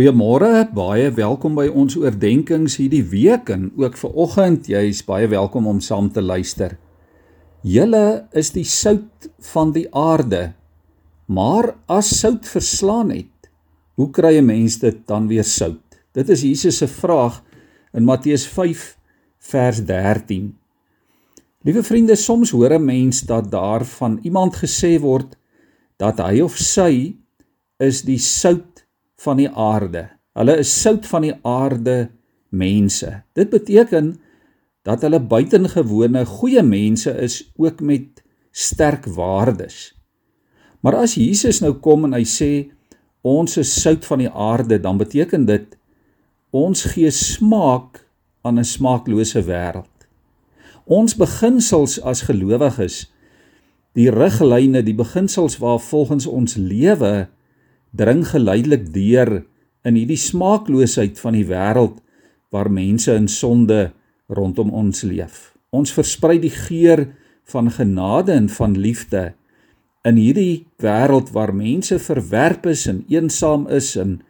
Goeiemôre, baie welkom by ons oordeenkings hierdie week en ook vir oggend. Jy is baie welkom om saam te luister. Julle is die sout van die aarde. Maar as sout verslaan het, hoe kry 'n mens dit dan weer sout? Dit is Jesus se vraag in Matteus 5 vers 13. Liewe vriende, soms hoor 'n mens dat daar van iemand gesê word dat hy of sy is die sout van die aarde. Hulle is sout van die aarde mense. Dit beteken dat hulle buitengewone goeie mense is ook met sterk waardes. Maar as Jesus nou kom en hy sê ons is sout van die aarde, dan beteken dit ons gee smaak aan 'n smaaklose wêreld. Ons beginsels as gelowiges, die riglyne, die beginsels waar volgens ons lewe dring geleidelik deur in hierdie smaakloosheid van die wêreld waar mense in sonde rondom ons leef. Ons versprei die geur van genade en van liefde in hierdie wêreld waar mense verwerp is en eensaam is en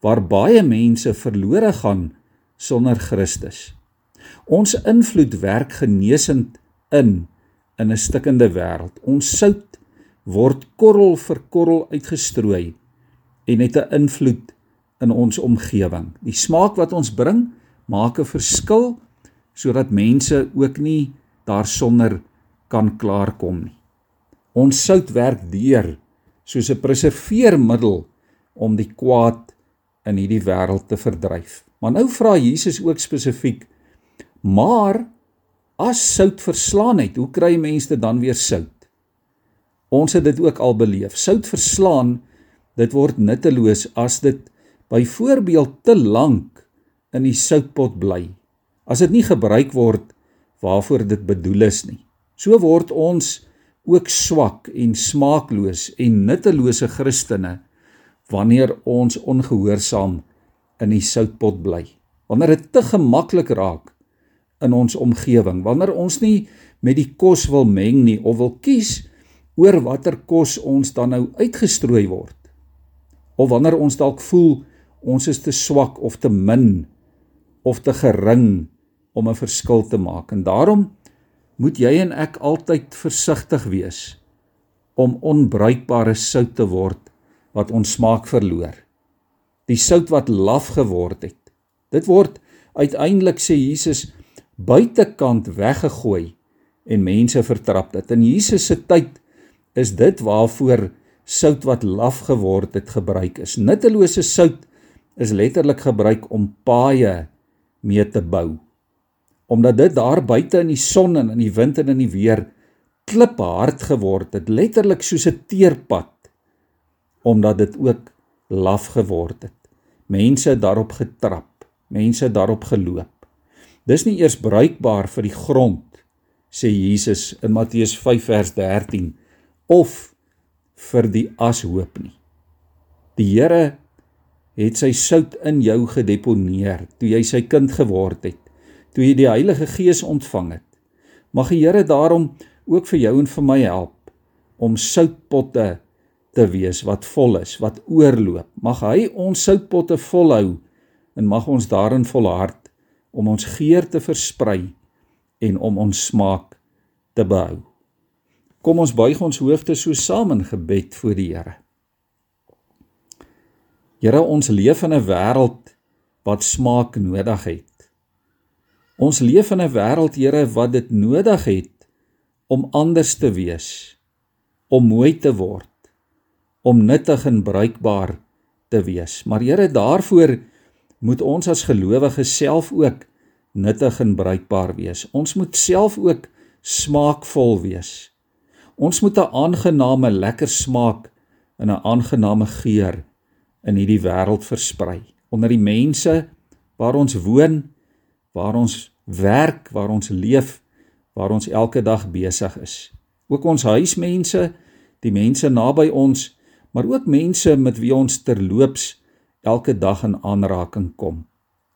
waar baie mense verlore gaan sonder Christus. Ons invloed werk genesend in in 'n stikkende wêreld. Ons sout word korrel vir korrel uitgestrooi en het 'n invloed in ons omgewing. Die smaak wat ons bring maak 'n verskil sodat mense ook nie daarsonder kan klaarkom nie. Ons sout werk deur soos 'n preserveermiddel om die kwaad in hierdie wêreld te verdryf. Maar nou vra Jesus ook spesifiek: "Maar as sout verslaan het, hoe kry mense dan weer sout?" Ons het dit ook al beleef. Sout verslaan dit word nutteloos as dit byvoorbeeld te lank in die soutpot bly. As dit nie gebruik word waarvoor dit bedoel is nie. So word ons ook swak en smaakloos en nuttelose Christene wanneer ons ongehoorsaam in die soutpot bly. Wanneer dit te gemaklik raak in ons omgewing, wanneer ons nie met die kos wil meng nie of wil kies oor watter kos ons dan nou uitgestrooi word of wanneer ons dalk voel ons is te swak of te min of te gering om 'n verskil te maak. En daarom moet jy en ek altyd versigtig wees om onbruikbare sout te word wat ons smaak verloor. Die sout wat laf geword het. Dit word uiteindelik sê Jesus buitekant weggegooi en mense vertrap dit. In Jesus se tyd is dit waarvoor sout wat laf geword het gebruik is. Nuttelose sout is letterlik gebruik om paaie mee te bou. Omdat dit daar buite in die son en in die wind en in die weer kliphard geword het, letterlik soos 'n teerpad omdat dit ook laf geword het. Mense daarop getrap, mense daarop geloop. Dis nie eers bruikbaar vir die grond sê Jesus in Matteus 5 vers 13 of vir die ashoop nie. Die Here het sy sout in jou gedeponeer toe jy sy kind geword het, toe jy die Heilige Gees ontvang het. Mag die Here daarom ook vir jou en vir my help om soutpotte te wees wat vol is, wat oorloop. Mag hy ons soutpotte volhou en mag ons daarin volhard om ons geur te versprei en om ons smaak te behou. Kom ons buig ons hoofde so saam in gebed voor die Here. Here, ons leef in 'n wêreld wat smaak nodig het. Ons leef in 'n wêreld, Here, wat dit nodig het om anders te wees, om mooi te word, om nuttig en bruikbaar te wees. Maar Here, daarvoor moet ons as gelowiges self ook nuttig en bruikbaar wees. Ons moet self ook smaakvol wees. Ons moet 'n aangename lekker smaak en 'n aangename geur in hierdie wêreld versprei onder die mense waar ons woon, waar ons werk, waar ons leef, waar ons elke dag besig is. Ook ons huismense, die mense naby ons, maar ook mense met wie ons terloops elke dag in aanraking kom.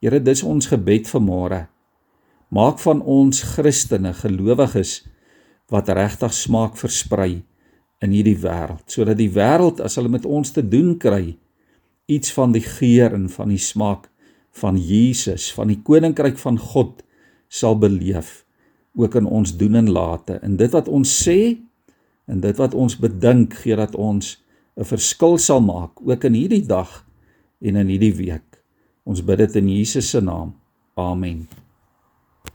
Here, dis ons gebed vir môre. Maak van ons Christene, gelowiges, wat regtig smaak versprei in hierdie wêreld sodat die wêreld as hulle met ons te doen kry iets van die geur en van die smaak van Jesus, van die koninkryk van God sal beleef ook in ons doen en late. En dit wat ons sê en dit wat ons bedink, gee dat ons 'n verskil sal maak ook in hierdie dag en in hierdie week. Ons bid dit in Jesus se naam. Amen.